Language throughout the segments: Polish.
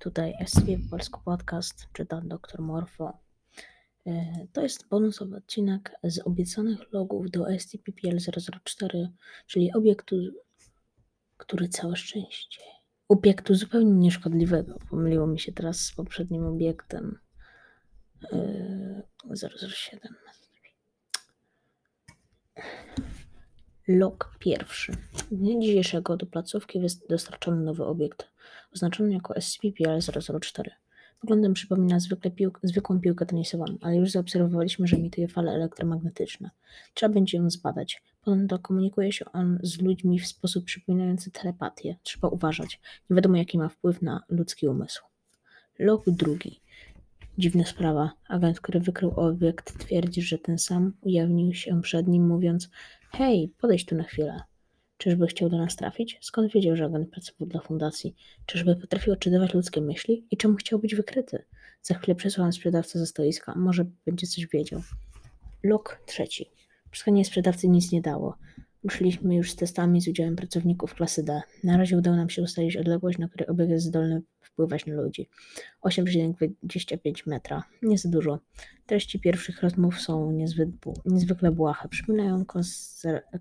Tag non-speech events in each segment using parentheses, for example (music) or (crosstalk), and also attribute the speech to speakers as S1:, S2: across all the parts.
S1: Tutaj SCP Polski Podcast, czyta dr Morfo. E, to jest bonusowy odcinek z obiecanych logów do SCP-PL004, czyli obiektu, który całe szczęście. Obiektu zupełnie nieszkodliwego. Pomyliło mi się teraz z poprzednim obiektem 007. Log pierwszy. Dnia dzisiejszego do placówki jest dostarczony nowy obiekt, oznaczony jako SCP-PL004. Wyglądem przypomina zwykle zwykłą piłkę tenisową, ale już zaobserwowaliśmy, że emituje fale elektromagnetyczne. Trzeba będzie ją zbadać. Ponadto komunikuje się on z ludźmi w sposób przypominający telepatię. Trzeba uważać. Nie wiadomo, jaki ma wpływ na ludzki umysł. Log drugi. Dziwna sprawa. Agent, który wykrył obiekt, twierdzi, że ten sam ujawnił się przed nim, mówiąc: Hej, podejdź tu na chwilę. Czyżby chciał do nas trafić? Skąd wiedział, że agent pracował dla fundacji? Czyżby potrafił odczytywać ludzkie myśli? I czemu chciał być wykryty? Za chwilę przesłałem sprzedawcę ze stoiska. Może będzie coś wiedział. Lok trzeci. Przesłanie sprzedawcy nic nie dało. Ruszyliśmy już z testami z udziałem pracowników klasy D. Na razie udało nam się ustalić odległość, na której obiekt jest zdolny wpływać na ludzi. 8,25 metra. Nie za dużo. Treści pierwszych rozmów są niezwykle błahe. Przypominają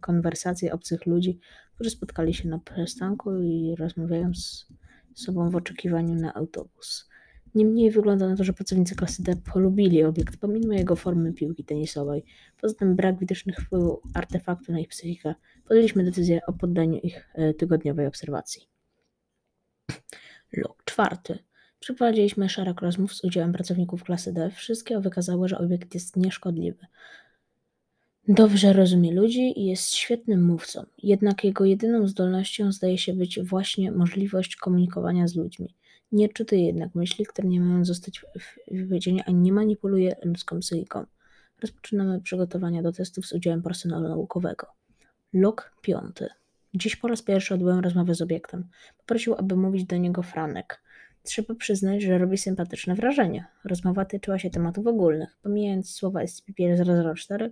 S1: konwersacje obcych ludzi, którzy spotkali się na przystanku i rozmawiają z sobą w oczekiwaniu na autobus. Niemniej wygląda na to, że pracownicy klasy D polubili obiekt, pomimo jego formy piłki tenisowej. Poza tym brak widocznych wpływu artefaktu na ich psychikę. Podjęliśmy decyzję o poddaniu ich e, tygodniowej obserwacji. Czwarty. Przeprowadziliśmy szereg rozmów z udziałem pracowników klasy D. Wszystkie wykazały, że obiekt jest nieszkodliwy. Dobrze rozumie ludzi i jest świetnym mówcą, jednak jego jedyną zdolnością zdaje się być właśnie możliwość komunikowania z ludźmi. Nie czytuje jednak myśli, które nie mają zostać wypowiedziane, ani nie manipuluje ludzką psychiką. Rozpoczynamy przygotowania do testów z udziałem personelu naukowego. Log piąty. Dziś po raz pierwszy odbyłem rozmowę z obiektem. Poprosił, aby mówić do niego Franek. Trzeba przyznać, że robi sympatyczne wrażenie. Rozmowa tyczyła się tematów ogólnych. Pomijając słowa SCP-004,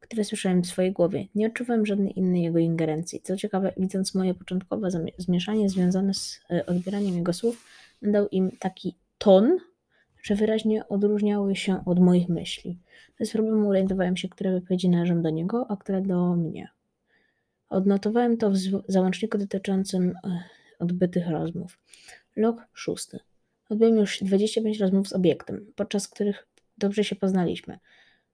S1: które słyszałem w swojej głowie, nie odczuwałem żadnej innej jego ingerencji. Co ciekawe, widząc moje początkowe zmieszanie związane z e, odbieraniem jego słów, dał im taki ton, że wyraźnie odróżniały się od moich myśli. Bez problemu orientowałem się, które wypowiedzi należą do niego, a które do mnie. Odnotowałem to w załączniku dotyczącym e, odbytych rozmów. Log szósty. Odbyłem już 25 rozmów z obiektem, podczas których dobrze się poznaliśmy.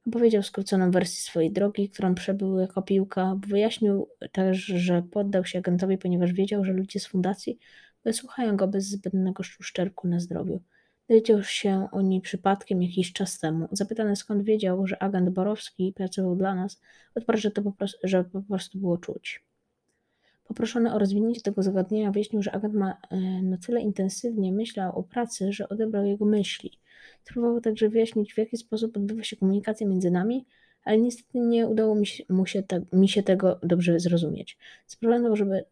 S1: Opowiedział skróconą wersję swojej drogi, którą przebył jako piłka. Wyjaśnił też, że poddał się agentowi, ponieważ wiedział, że ludzie z fundacji wysłuchają go bez zbędnego uszczerbku na zdrowiu. Dowiedział się o niej przypadkiem jakiś czas temu. Zapytany skąd wiedział, że agent Borowski pracował dla nas, odparł, że to po prostu, że po prostu było czuć. Poproszony o rozwinięcie tego zagadnienia wyjaśnił, że agent ma e, na tyle intensywnie myślał o pracy, że odebrał jego myśli. Spróbował także wyjaśnić, w jaki sposób odbywa się komunikacja między nami, ale niestety nie udało mi się, mu się, te, mi się tego dobrze zrozumieć. Zaproponował, żeby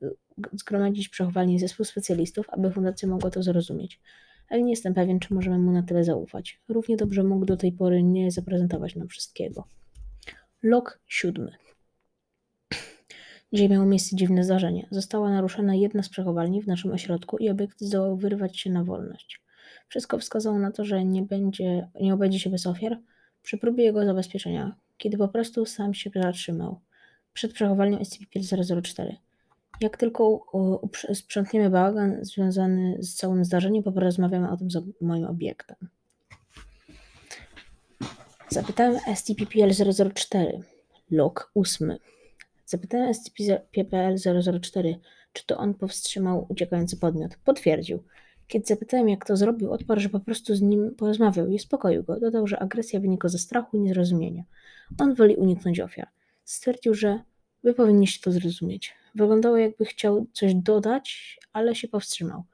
S1: zgromadzić przechowalnie zespół specjalistów, aby fundacja mogła to zrozumieć. Ale nie jestem pewien, czy możemy mu na tyle zaufać. Równie dobrze mógł do tej pory nie zaprezentować nam wszystkiego. Log siódmy. Dzisiaj miało miejsce dziwne zdarzenie. Została naruszona jedna z przechowalni w naszym ośrodku i obiekt zdołał wyrwać się na wolność. Wszystko wskazało na to, że nie, będzie, nie obędzie się bez ofiar przy próbie jego zabezpieczenia, kiedy po prostu sam się zatrzymał przed przechowalnią SCP-004. Jak tylko sprzątniemy bałagan związany z całym zdarzeniem, porozmawiamy o tym z moim obiektem. Zapytałem SCP-PL-004, log 8. Zapytałem SCP-PL-004, czy to on powstrzymał uciekający podmiot. Potwierdził. Kiedy zapytałem, jak to zrobił, odparł, że po prostu z nim porozmawiał i uspokoił go. Dodał, że agresja wynika ze strachu i niezrozumienia. On woli uniknąć ofiar. Stwierdził, że wy powinniście to zrozumieć. Wyglądało, jakby chciał coś dodać, ale się powstrzymał.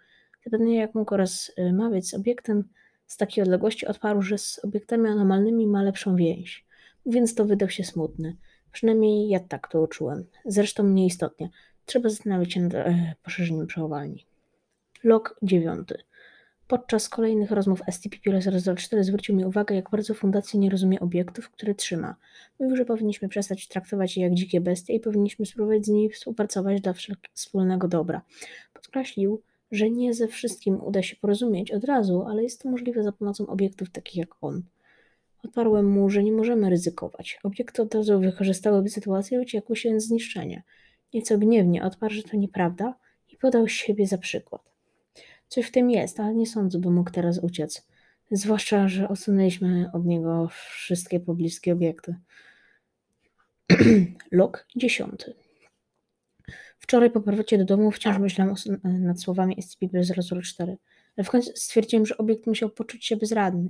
S1: Zapewne jak mógł rozmawiać z obiektem z takiej odległości, odparł, że z obiektami anomalnymi ma lepszą więź. Więc to wydał się smutny. Przynajmniej ja tak to uczułem. Zresztą nieistotnie. Trzeba zastanowić się nad e, poszerzeniem przechowalni. Log 9. Podczas kolejnych rozmów SCP-004 zwrócił mi uwagę, jak bardzo fundacja nie rozumie obiektów, które trzyma. Mówił, że powinniśmy przestać traktować je jak dzikie bestie i powinniśmy spróbować z nimi współpracować dla wspólnego dobra. Podkreślił, że nie ze wszystkim uda się porozumieć od razu, ale jest to możliwe za pomocą obiektów takich jak on. Odparłem mu, że nie możemy ryzykować. Obiekty od razu wykorzystałyby sytuację i uciekły się z zniszczenia. Nieco gniewnie odparł, że to nieprawda i podał siebie za przykład. Coś w tym jest, ale nie sądzę, by mógł teraz uciec. Zwłaszcza, że odsunęliśmy od niego wszystkie pobliskie obiekty. (clears throat) Lok dziesiąty. Wczoraj po powrocie do domu wciąż myślałem nad słowami SCP-004, ale w końcu stwierdziłem, że obiekt musiał poczuć się bezradny.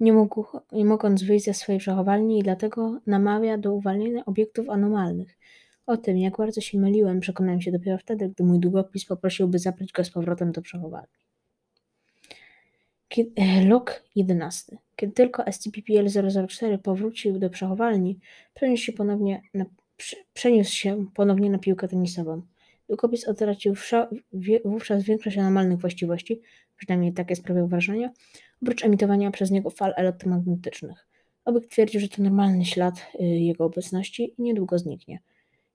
S1: Nie, mógł, nie mogąc wyjść ze swojej przechowalni i dlatego namawia do uwalniania obiektów anomalnych. O tym, jak bardzo się myliłem, przekonałem się dopiero wtedy, gdy mój długopis poprosił, by zabrać go z powrotem do przechowalni. Kiedy, e, lok 11. Kiedy tylko SCP-PL-004 powrócił do przechowalni, przeniósł się ponownie na, przeniósł się ponownie na piłkę tenisową. Długopis utracił wówczas większość anomalnych właściwości, przynajmniej takie sprawiał wrażenie, oprócz emitowania przez niego fal elektromagnetycznych. Obiekt twierdził, że to normalny ślad y, jego obecności i niedługo zniknie.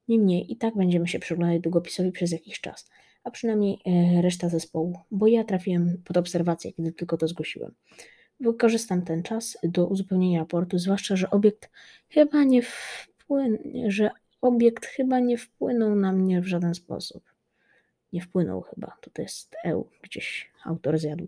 S1: Niemniej i tak będziemy się przyglądać długopisowi przez jakiś czas, a przynajmniej y, reszta zespołu, bo ja trafiłem pod obserwację, kiedy tylko to zgłosiłem. Wykorzystam ten czas do uzupełnienia raportu, zwłaszcza, że obiekt chyba nie wpłynie, że obiekt chyba nie wpłynął na mnie w żaden sposób. Nie wpłynął chyba, to jest EU, gdzieś autor zjadł.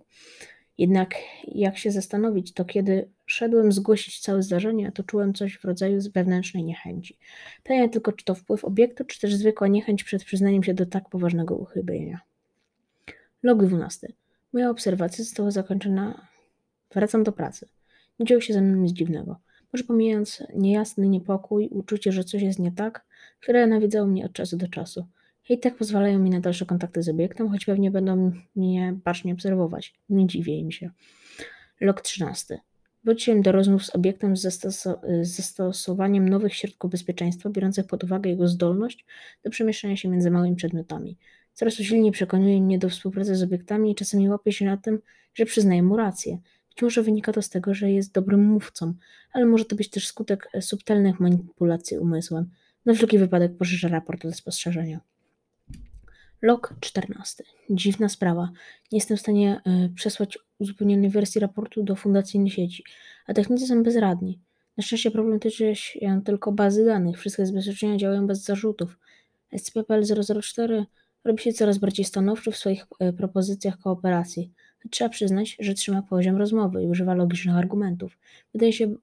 S1: Jednak jak się zastanowić, to kiedy szedłem zgłosić całe zdarzenie, to czułem coś w rodzaju wewnętrznej niechęci. Pytanie tylko, czy to wpływ obiektu, czy też zwykła niechęć przed przyznaniem się do tak poważnego uchybienia. Log 12. Moja obserwacja została zakończona. Wracam do pracy. Nie działo się ze mną nic dziwnego. Może pomijając niejasny niepokój, uczucie, że coś jest nie tak, które nawiedzało mnie od czasu do czasu. I tak pozwalają mi na dalsze kontakty z obiektem, choć pewnie będą mnie bacznie obserwować. Nie dziwię im się. Lok 13. Wróciłem do rozmów z obiektem z, zastoso z zastosowaniem nowych środków bezpieczeństwa, biorących pod uwagę jego zdolność do przemieszczania się między małymi przedmiotami. Coraz usilniej przekonuje mnie do współpracy z obiektami i czasami łapię się na tym, że przyznaję mu rację. Być może wynika to z tego, że jest dobrym mówcą, ale może to być też skutek subtelnych manipulacji umysłem. Na wszelki wypadek pożyczę raport do spostrzeżenia. Log 14. Dziwna sprawa. Nie jestem w stanie y, przesłać uzupełnionej wersji raportu do fundacyjnej sieci, a technicy są bezradni. Na szczęście problem tyczy się tylko bazy danych. Wszystkie zabezpieczenia działają bez zarzutów. SCP-PL-004 robi się coraz bardziej stanowczy w swoich y, propozycjach kooperacji. Trzeba przyznać, że trzyma poziom rozmowy i używa logicznych argumentów. Wydaje się,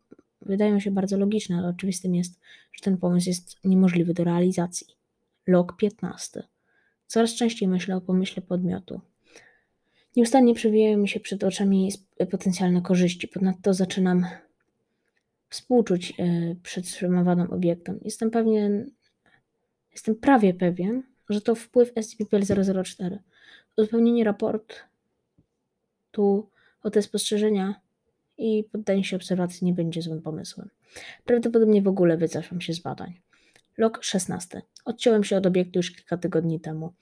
S1: wydają się bardzo logiczne, ale oczywistym jest, że ten pomysł jest niemożliwy do realizacji. Log 15. Coraz częściej myślę o pomyśle podmiotu. Nieustannie przewijają mi się przed oczami potencjalne korzyści. Ponadto zaczynam współczuć e, przetrzymywanym obiektom. Jestem pewien, jestem prawie pewien, że to wpływ SCP-004. Uzupełnienie raportu o te spostrzeżenia i poddanie się obserwacji nie będzie złym pomysłem. Prawdopodobnie w ogóle wycofam się z badań. Log 16. Odciąłem się od obiektu już kilka tygodni temu,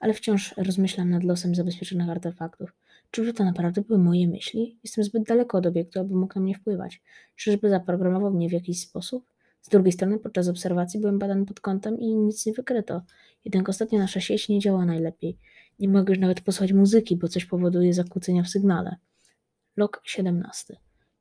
S1: ale wciąż rozmyślam nad losem zabezpieczonych artefaktów. Czyżby to naprawdę były moje myśli? Jestem zbyt daleko od obiektu, aby mógł na mnie wpływać. Czyżby zaprogramował mnie w jakiś sposób? Z drugiej strony, podczas obserwacji byłem badany pod kątem i nic nie wykryto. Jednak ostatnio nasza sieć nie działa najlepiej. Nie mogę już nawet posłuchać muzyki, bo coś powoduje zakłócenia w sygnale. Log 17.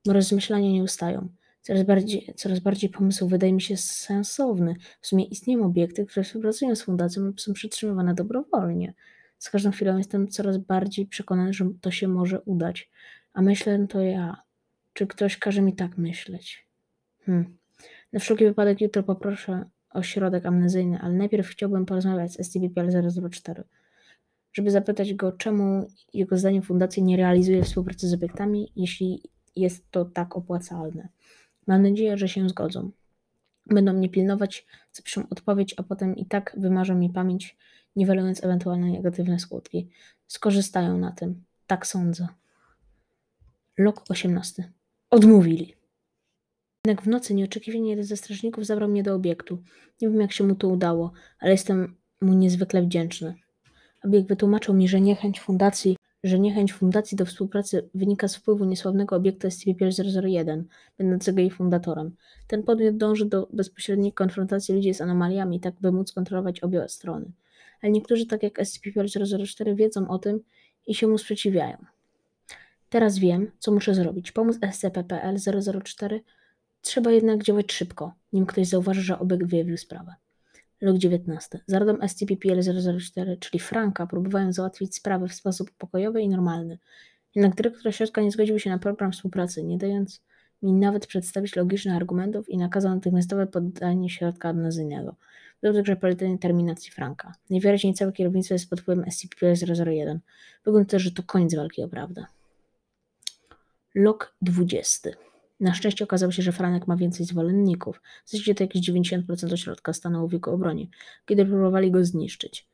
S1: Moje rozmyślania nie ustają. Coraz bardziej, coraz bardziej pomysł wydaje mi się sensowny. W sumie istnieją obiekty, które współpracują z fundacją lub są przytrzymywane dobrowolnie. Z każdą chwilą jestem coraz bardziej przekonany, że to się może udać. A myślę to ja. Czy ktoś każe mi tak myśleć? Hmm. Na wszelki wypadek jutro poproszę o środek amnezyjny, ale najpierw chciałbym porozmawiać z SCP-PL-004, żeby zapytać go, czemu jego zdaniem fundacja nie realizuje współpracy z obiektami, jeśli jest to tak opłacalne. Mam nadzieję, że się zgodzą. Będą mnie pilnować, zapiszą odpowiedź, a potem i tak wymarzą mi pamięć, niwelując ewentualne negatywne skutki. Skorzystają na tym. Tak sądzę. Lok 18. Odmówili. Jednak w nocy nieoczekiwanie jeden ze strażników zabrał mnie do obiektu. Nie wiem, jak się mu to udało, ale jestem mu niezwykle wdzięczny. Obiekt wytłumaczył mi, że niechęć fundacji że niechęć fundacji do współpracy wynika z wpływu niesławnego obiektu SCP-001, będącego jej fundatorem. Ten podmiot dąży do bezpośredniej konfrontacji ludzi z anomaliami, tak by móc kontrolować obie strony. ale niektórzy, tak jak SCP-004, wiedzą o tym i się mu sprzeciwiają. Teraz wiem, co muszę zrobić. Pomóc SCP-PL-004 trzeba jednak działać szybko, nim ktoś zauważy, że obiekt wyjawił sprawę. Log 19. Za radą SCP-PL-004, czyli Franka, próbowałem załatwić sprawę w sposób pokojowy i normalny. Jednak dyrektor ośrodka nie zgodził się na program współpracy, nie dając mi nawet przedstawić logicznych argumentów i nakazał natychmiastowe poddanie środka amnezyjnego. Był także polecenie terminacji Franka. Najwyraźniej całe kierownictwo jest pod wpływem SCP-001. Wygląda też, że to koniec walki o prawdę. Log 20. Na szczęście okazało się, że Franek ma więcej zwolenników. W zasadzie to jakieś 90% ośrodka stanęło w jego obronie, kiedy próbowali go zniszczyć.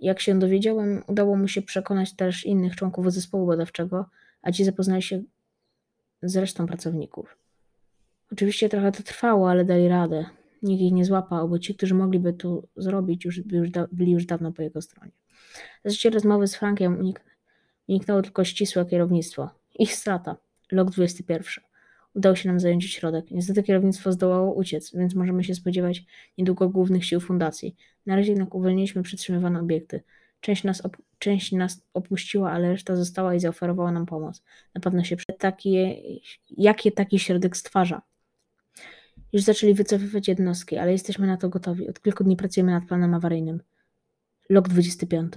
S1: Jak się dowiedziałem, udało mu się przekonać też innych członków zespołu badawczego, a ci zapoznali się z resztą pracowników. Oczywiście trochę to trwało, ale dali radę. Nikt ich nie złapał, bo ci, którzy mogliby to zrobić, już, już byli już dawno po jego stronie. Zasadzie rozmowy z Frankiem unik uniknęło tylko ścisłe kierownictwo. Ich strata. Log 21. Udało się nam zająć środek. Niestety kierownictwo zdołało uciec, więc możemy się spodziewać niedługo głównych sił fundacji. Na razie jednak uwolniliśmy przytrzymywane obiekty. Część nas, część nas opuściła, ale reszta została i zaoferowała nam pomoc. Na pewno się takie, jakie taki środek stwarza. Już zaczęli wycofywać jednostki, ale jesteśmy na to gotowi. Od kilku dni pracujemy nad planem awaryjnym. Log 25.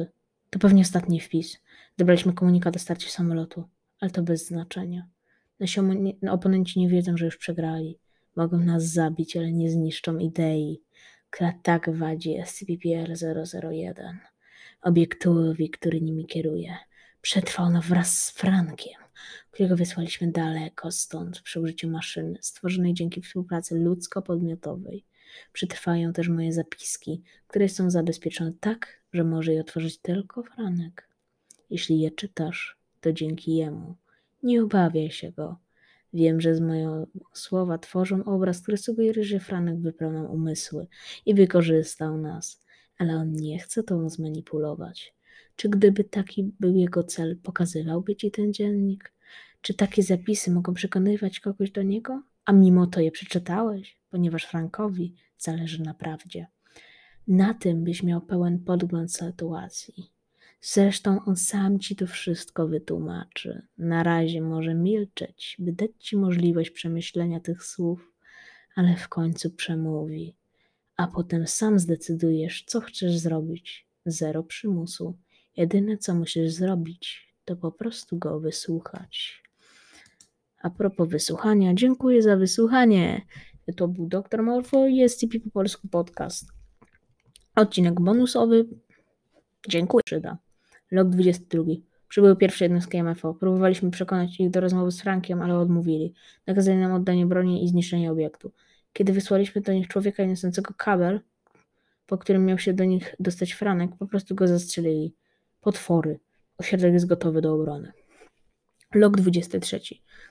S1: To pewnie ostatni wpis. Dobraliśmy komunikat o starcie samolotu, ale to bez znaczenia. Nasi oponenci nie wiedzą, że już przegrali. Mogą nas zabić, ale nie zniszczą idei, która tak wadzi SCP-001. Obiektowi, który nimi kieruje. Przetrwał on wraz z Frankiem, którego wysłaliśmy daleko stąd przy użyciu maszyny stworzonej dzięki współpracy ludzko-podmiotowej. Przetrwają też moje zapiski, które są zabezpieczone tak, że może je otworzyć tylko Franek. Jeśli je czytasz, to dzięki jemu. Nie obawiaj się go. Wiem, że z mojego słowa tworzą obraz, który sugeruje, że Franek wypełniał umysły i wykorzystał nas, ale on nie chce tą zmanipulować. Czy gdyby taki był jego cel, pokazywałby ci ten dziennik? Czy takie zapisy mogą przekonywać kogoś do niego? A mimo to je przeczytałeś, ponieważ Frankowi zależy na prawdzie. Na tym byś miał pełen podgląd sytuacji. Zresztą on sam ci to wszystko wytłumaczy. Na razie może milczeć, by dać ci możliwość przemyślenia tych słów, ale w końcu przemówi, a potem sam zdecydujesz, co chcesz zrobić. Zero przymusu. Jedyne, co musisz zrobić, to po prostu go wysłuchać. A propos wysłuchania, dziękuję za wysłuchanie. To był Dr Morfo i SCP po polsku podcast. Odcinek bonusowy. Dziękuję. Przyda. Log 22. Przybyły pierwsze jednostki MFO. Próbowaliśmy przekonać ich do rozmowy z Frankiem, ale odmówili. Nakazali nam oddanie broni i zniszczenie obiektu. Kiedy wysłaliśmy do nich człowieka niosącego kabel, po którym miał się do nich dostać Franek, po prostu go zastrzelili. Potwory. Ośrodek jest gotowy do obrony. Log 23.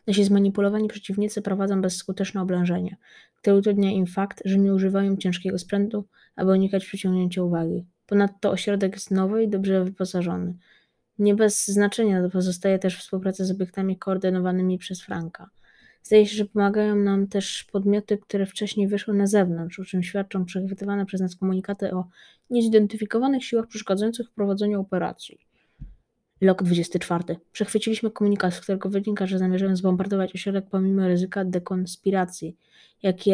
S1: Nasi zmanipulowani przeciwnicy prowadzą bezskuteczne oblężenie, które utrudnia im fakt, że nie używają ciężkiego sprzętu, aby unikać przyciągnięcia uwagi. Ponadto ośrodek jest nowy i dobrze wyposażony. Nie bez znaczenia pozostaje też współpraca z obiektami koordynowanymi przez Franka. Zdaje się, że pomagają nam też podmioty, które wcześniej wyszły na zewnątrz, o czym świadczą przechwytywane przez nas komunikaty o niezidentyfikowanych siłach przeszkadzających w prowadzeniu operacji. Lok 24. Przechwyciliśmy komunikat, z którego wynika, że zamierzają zbombardować ośrodek pomimo ryzyka dekonspiracji, jakie